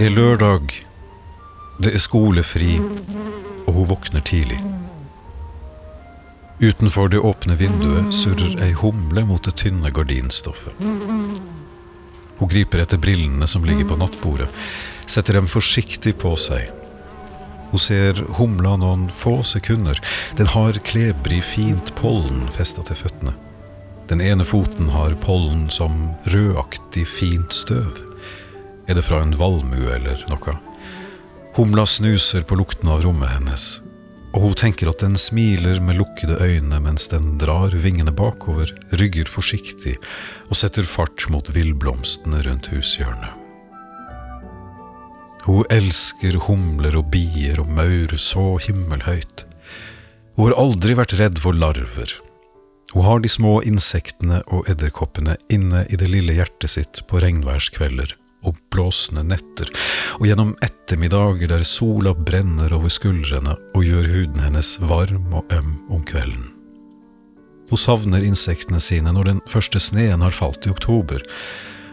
Det er lørdag. Det er skolefri, og hun våkner tidlig. Utenfor det åpne vinduet surrer ei humle mot det tynne gardinstoffet. Hun griper etter brillene som ligger på nattbordet, setter dem forsiktig på seg. Hun ser humla noen få sekunder. Den har klebrig, fint pollen festa til føttene. Den ene foten har pollen som rødaktig, fint støv. Er det fra en valmue eller noe? Humla snuser på lukten av rommet hennes, og hun tenker at den smiler med lukkede øyne mens den drar vingene bakover, rygger forsiktig og setter fart mot villblomstene rundt hushjørnet. Hun elsker humler og bier og maur så himmelhøyt. Hun har aldri vært redd for larver. Hun har de små insektene og edderkoppene inne i det lille hjertet sitt på regnværskvelder og blåsende netter, og gjennom ettermiddager der sola brenner over skuldrene og gjør huden hennes varm og øm om kvelden. Hun savner insektene sine når den første sneen har falt i oktober,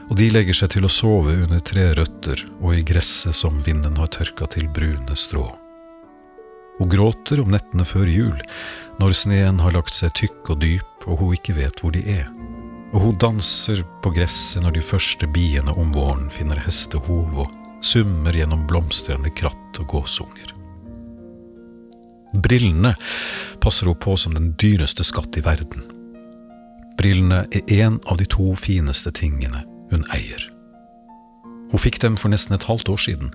og de legger seg til å sove under trerøtter og i gresset som vinden har tørka til brune strå. Hun gråter om nettene før jul, når sneen har lagt seg tykk og dyp og hun ikke vet hvor de er og hun danser på gresset når de første biene om våren finner hestehov og summer gjennom blomstrende kratt og gåsunger. Brillene passer hun på som den dyreste skatt i verden. Brillene er en av de to fineste tingene hun eier. Hun fikk dem for nesten et halvt år siden.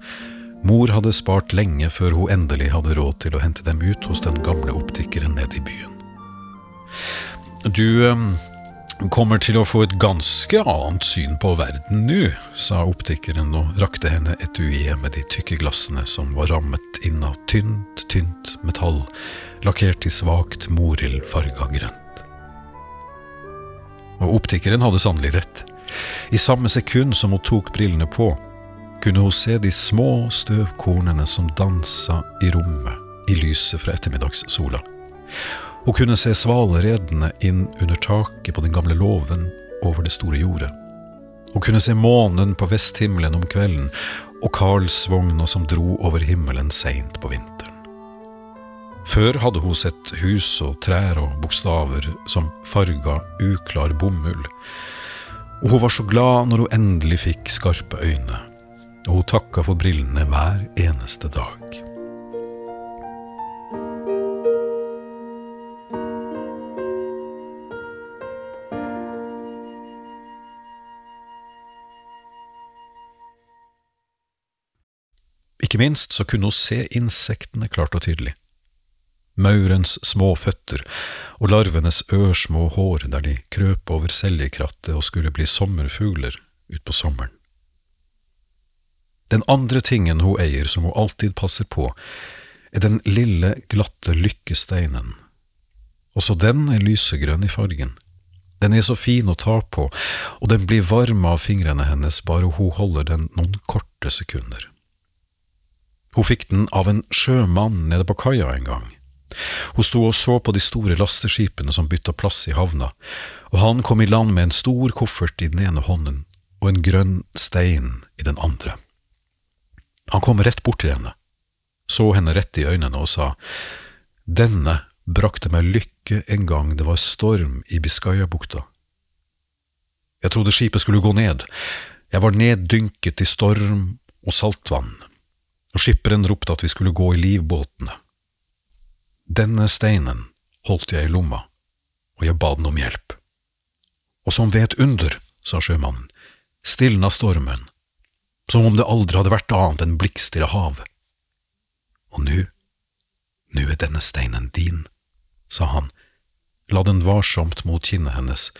Mor hadde spart lenge før hun endelig hadde råd til å hente dem ut hos den gamle optikeren nede i byen. Du kommer til å få et ganske annet syn på verden nå, sa optikeren og rakte henne etuiet med de tykke glassene som var rammet inn av tynt, tynt metall, lakkert i svakt morildfarga grønt. Og optikeren hadde sannelig rett. I samme sekund som hun tok brillene på, kunne hun se de små støvkornene som dansa i rommet i lyset fra ettermiddagssola. Hun kunne se svaleredene inn under taket på den gamle låven over det store jordet. Hun kunne se månen på vesthimmelen om kvelden og Karlsvogna som dro over himmelen seint på vinteren. Før hadde hun sett hus og trær og bokstaver som farga uklar bomull, og hun var så glad når hun endelig fikk skarpe øyne, og hun takka for brillene hver eneste dag. Ikke minst så kunne hun se insektene klart og tydelig. Maurens små føtter og larvenes ørsmå hår der de krøp over seljekrattet og skulle bli sommerfugler utpå sommeren. Den andre tingen hun eier som hun alltid passer på, er den lille, glatte lykkesteinen. Også den er lysegrønn i fargen. Den er så fin å ta på, og den blir varm av fingrene hennes bare hun holder den noen korte sekunder. Hun fikk den av en sjømann nede på kaia en gang. Hun sto og så på de store lasteskipene som bytta plass i havna, og han kom i land med en stor koffert i den ene hånden og en grønn stein i den andre. Han kom rett bort til henne, så henne rett i øynene og sa, Denne brakte meg lykke en gang det var storm i Biscayabukta. Jeg trodde skipet skulle gå ned, jeg var neddynket i storm og saltvann og skipperen ropte at vi skulle gå i livbåtene. Denne steinen holdt jeg i lomma, og jeg ba den om hjelp. Og som ved et under, sa sjømannen, stilna stormen, som om det aldri hadde vært annet enn blikkstille hav. Og nu, nu er denne steinen din, sa han, la den varsomt mot kinnet hennes,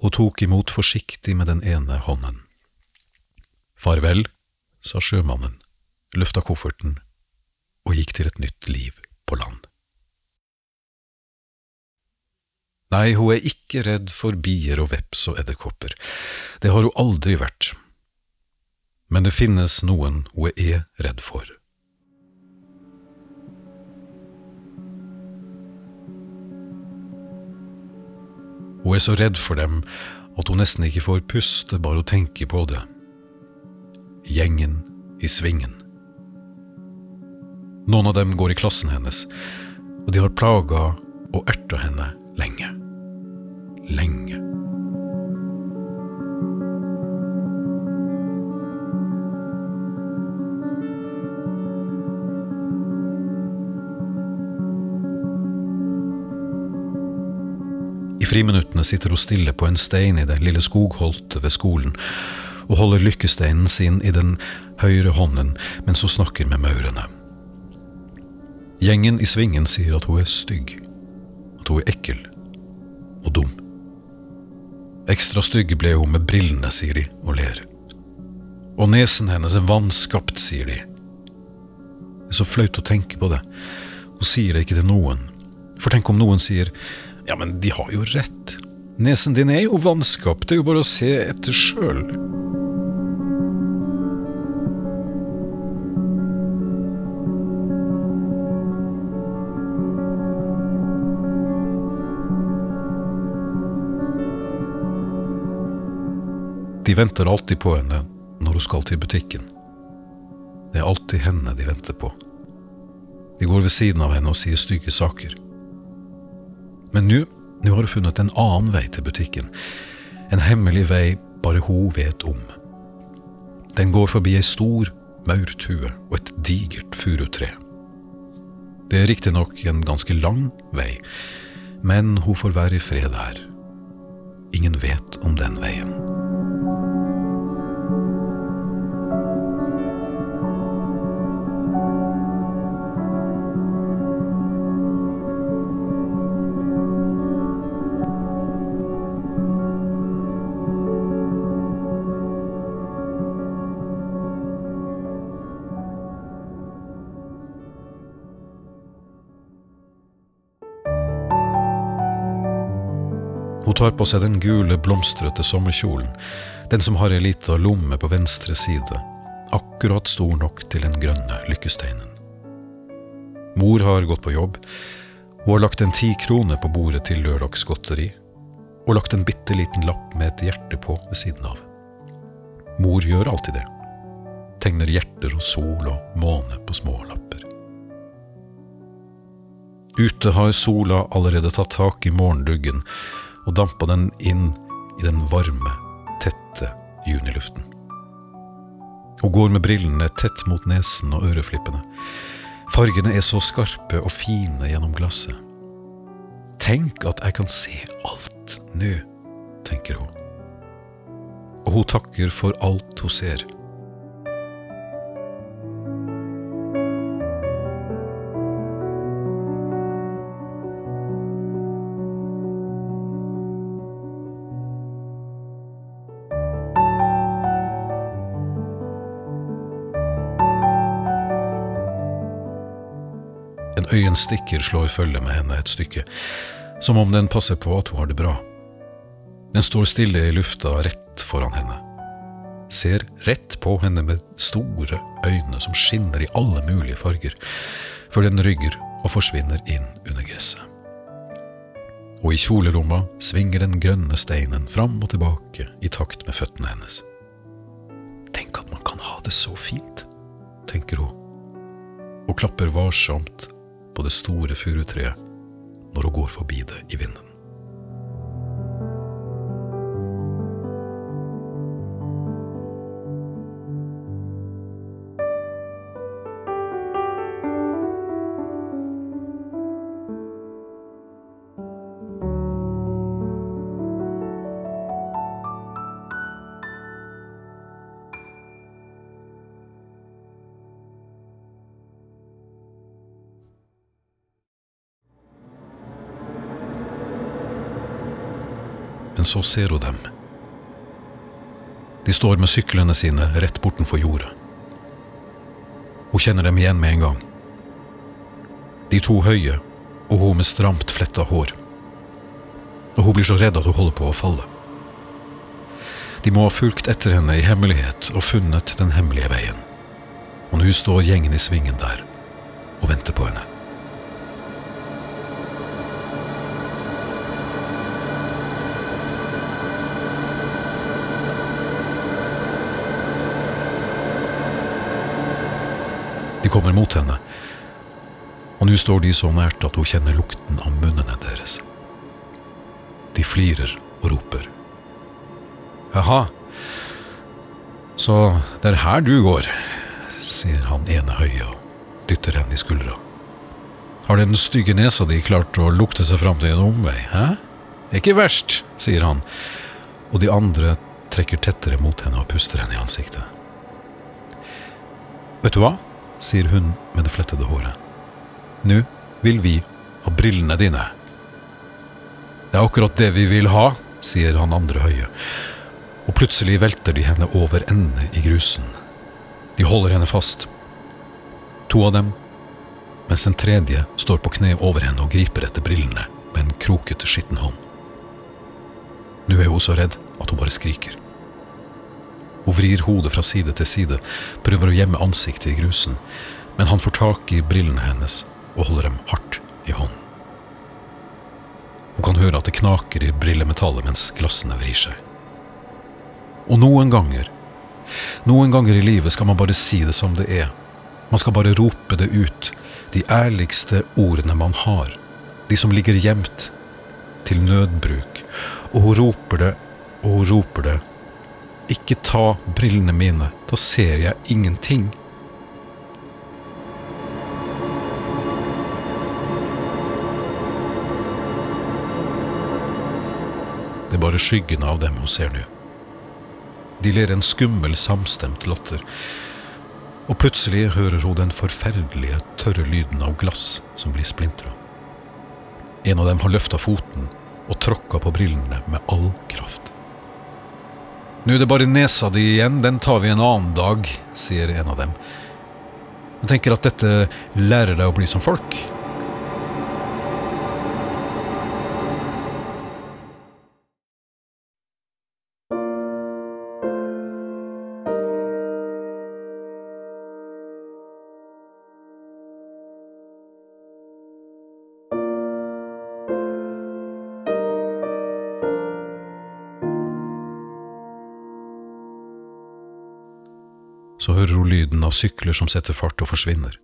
og tok imot forsiktig med den ene hånden. Farvel, sa sjømannen løfta kofferten og gikk til et nytt liv på land. Nei, hun er ikke redd for bier og veps og edderkopper, det har hun aldri vært, men det finnes noen hun er redd for. Hun er så redd for dem at hun nesten ikke får puste bare hun tenker på det. Gjengen i svingen. Noen av dem går i klassen hennes, og de har plaga og erta henne lenge. Lenge. I friminuttene sitter hun stille på en stein i det lille skogholtet ved skolen og holder lykkesteinen sin i den høyre hånden mens hun snakker med maurene. Gjengen i svingen sier at hun er stygg, at hun er ekkel og dum. Ekstra stygg ble hun med brillene, sier de og ler. Og nesen hennes er vanskapt, sier de. Det er så flaut å tenke på det. Hun sier det ikke til noen. For tenk om noen sier ja, men de har jo rett. Nesen din er jo vanskapt, det er jo bare å se etter sjøl. De venter alltid på henne når hun skal til butikken. Det er alltid henne de venter på. De går ved siden av henne og sier stygge saker. Men nå nå har hun funnet en annen vei til butikken. En hemmelig vei bare hun vet om. Den går forbi ei stor maurtue og et digert furutre. Det er riktignok en ganske lang vei, men hun får være i fred der. Ingen vet om den veien. Hun tar på seg den gule, blomstrete sommerkjolen, den som har ei lita lomme på venstre side, akkurat stor nok til den grønne lykkesteinen. Mor har gått på jobb, hun har lagt en ti kroner på bordet til lørdagsgodteri, og lagt en bitte liten lapp med et hjerte på ved siden av. Mor gjør alltid det, tegner hjerter og sol og måne på små lapper. Ute har sola allerede tatt tak i morgenduggen, og dampa den inn i den varme, tette juniluften. Hun går med brillene tett mot nesen og øreflippene. Fargene er så skarpe og fine gjennom glasset. Tenk at jeg kan se alt nå, tenker hun. Og hun takker for alt hun ser. Øyenstikker slår følge med henne et stykke, som om den passer på at hun har det bra. Den står stille i lufta rett foran henne. Ser rett på henne med store øyne som skinner i alle mulige farger, før den rygger og forsvinner inn under gresset. Og i kjoleromma svinger den grønne steinen fram og tilbake i takt med føttene hennes. Tenk at man kan ha det så fint, tenker hun, og klapper varsomt på det store furutreet når hun går forbi det i vinden. Men så ser hun dem. De står med syklene sine rett bortenfor jorda. Hun kjenner dem igjen med en gang. De to høye, og hun med stramt fletta hår. Og hun blir så redd at hun holder på å falle. De må ha fulgt etter henne i hemmelighet og funnet den hemmelige veien. Og nå står gjengen i svingen der og venter på henne. De kommer mot henne, og nå står de så nært at hun kjenner lukten av munnene deres. De flirer og roper. Jaha, så det er her du går, sier han ene høye og dytter henne i skuldra. Har den stygge nesa di klart å lukte seg fram til en omvei, hæ? Ikke verst, sier han, og de andre trekker tettere mot henne og puster henne i ansiktet. Vet du hva, sier hun med det flettede håret. Nå vil vi ha brillene dine. Det er akkurat det vi vil ha, sier han andre høye, og plutselig velter de henne over ende i grusen. De holder henne fast. To av dem, mens den tredje står på kne over henne og griper etter brillene med en krokete, skitten hånd. Nå er hun så redd at hun bare skriker. Hun vrir hodet fra side til side, prøver å gjemme ansiktet i grusen, men han får tak i brillene hennes og holder dem hardt i hånden. Hun kan høre at det knaker i brillemetallet mens glassene vrir seg. Og noen ganger, noen ganger i livet skal man bare si det som det er. Man skal bare rope det ut, de ærligste ordene man har, de som ligger gjemt til nødbruk. Og hun roper det, og hun roper det. Ikke ta brillene mine, da ser jeg ingenting. Det er bare skyggene av dem hun ser nå. De ler en skummel, samstemt latter. Og plutselig hører hun den forferdelige, tørre lyden av glass som blir splintra. En av dem har løfta foten og tråkka på brillene med all kraft. Nå er det bare nesa di igjen, den tar vi en annen dag, sier en av dem. Jeg tenker at dette lærer deg å bli som folk. Så hører hun lyden av sykler som setter fart og forsvinner.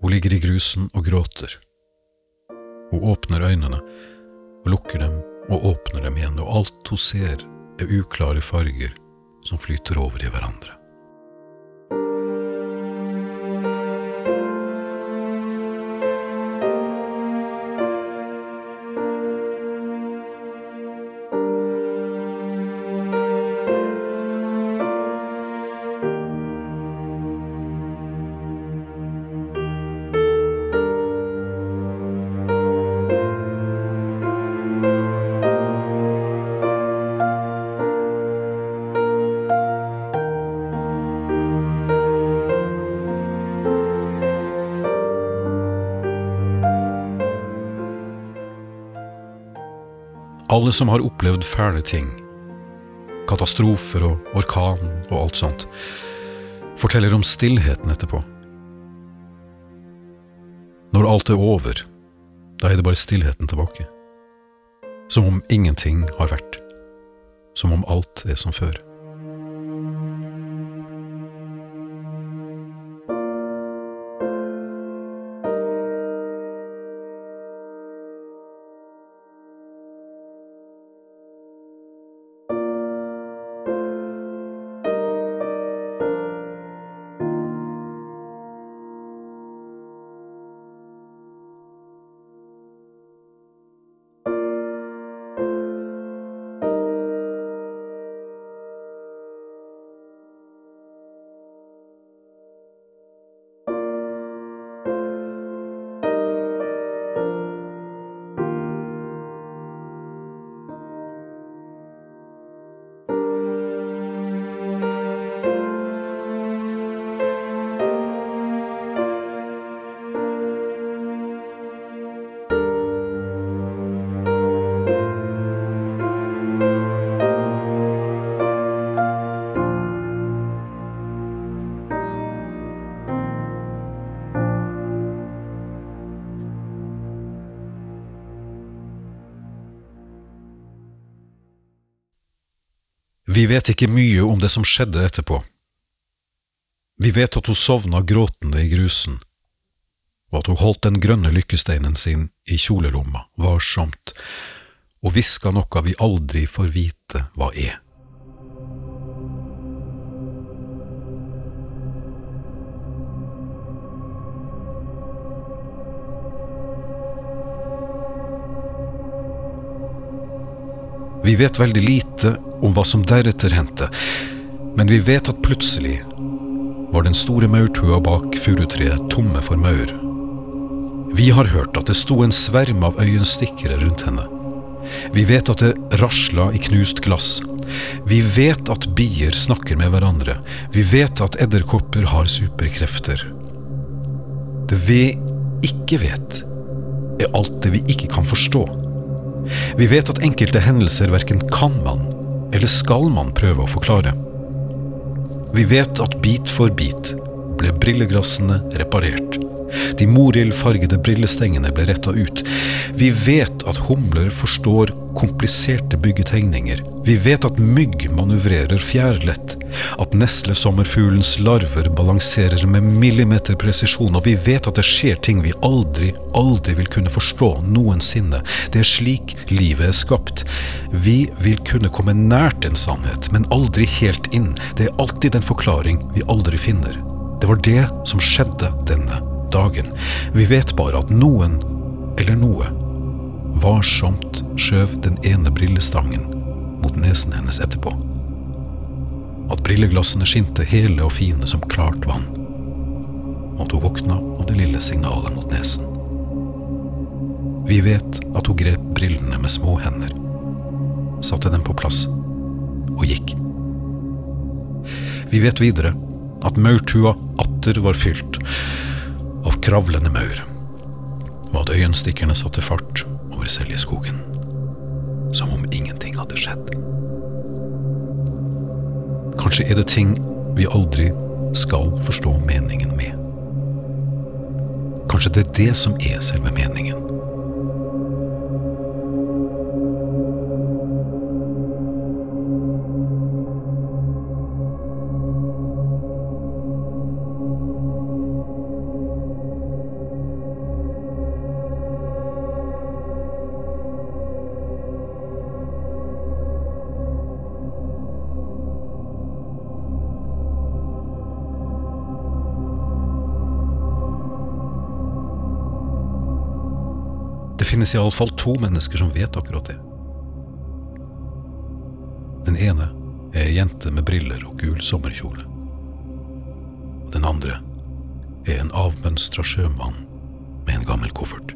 Hun ligger i grusen og gråter. Hun åpner øynene og lukker dem og åpner dem igjen, og alt hun ser er uklare farger som flyter over i hverandre. Alle som har opplevd fæle ting, katastrofer og orkan og alt sånt, forteller om stillheten etterpå. Når alt er over, da er det bare stillheten tilbake. Som om ingenting har vært. Som om alt er som før. Vi vet ikke mye om det som skjedde etterpå. Vi vet at hun sovna gråtende i grusen, og at hun holdt den grønne lykkesteinen sin i kjolelomma, varsomt, og hviska noe vi aldri får vite hva er. Vi vet veldig lite om hva som deretter hendte, men vi vet at plutselig var den store maurtua bak furutreet tomme for maur. Vi har hørt at det sto en sverm av øyenstikkere rundt henne. Vi vet at det rasla i knust glass. Vi vet at bier snakker med hverandre. Vi vet at edderkopper har superkrefter. Det vi ikke vet, er alt det vi ikke kan forstå. Vi vet at enkelte hendelser verken kan man eller skal man prøve å forklare. Vi vet at bit for bit ble brilleglassene reparert. De Morild-fargede brillestengene ble retta ut. Vi vet at humler forstår kompliserte byggetegninger. Vi vet at mygg manøvrerer fjærlett. At neslesommerfuglens larver balanserer med millimeterpresisjon. Og vi vet at det skjer ting vi aldri, aldri vil kunne forstå noensinne. Det er slik livet er skapt. Vi vil kunne komme nært en sannhet, men aldri helt inn. Det er alltid en forklaring vi aldri finner. Det var det som skjedde denne dagen. Vi vet bare at noen, eller noe, varsomt skjøv den ene brillestangen mot nesen hennes etterpå. At brilleglassene skinte hele og fine som klart vann. Og at hun våkna av det lille signalet mot nesen. Vi vet at hun grep brillene med små hender, satte dem på plass og gikk. Vi vet videre at maurtua atter var fylt av kravlende maur, og at øyenstikkerne satte fart over Seljeskogen, som om ingenting hadde skjedd. Kanskje er det ting vi aldri skal forstå meningen med. Kanskje det er det som er selve meningen. Finnes iallfall to mennesker som vet akkurat det. Den ene er ei jente med briller og gul sommerkjole. Og den andre er en avmønstra sjømann med en gammel koffert.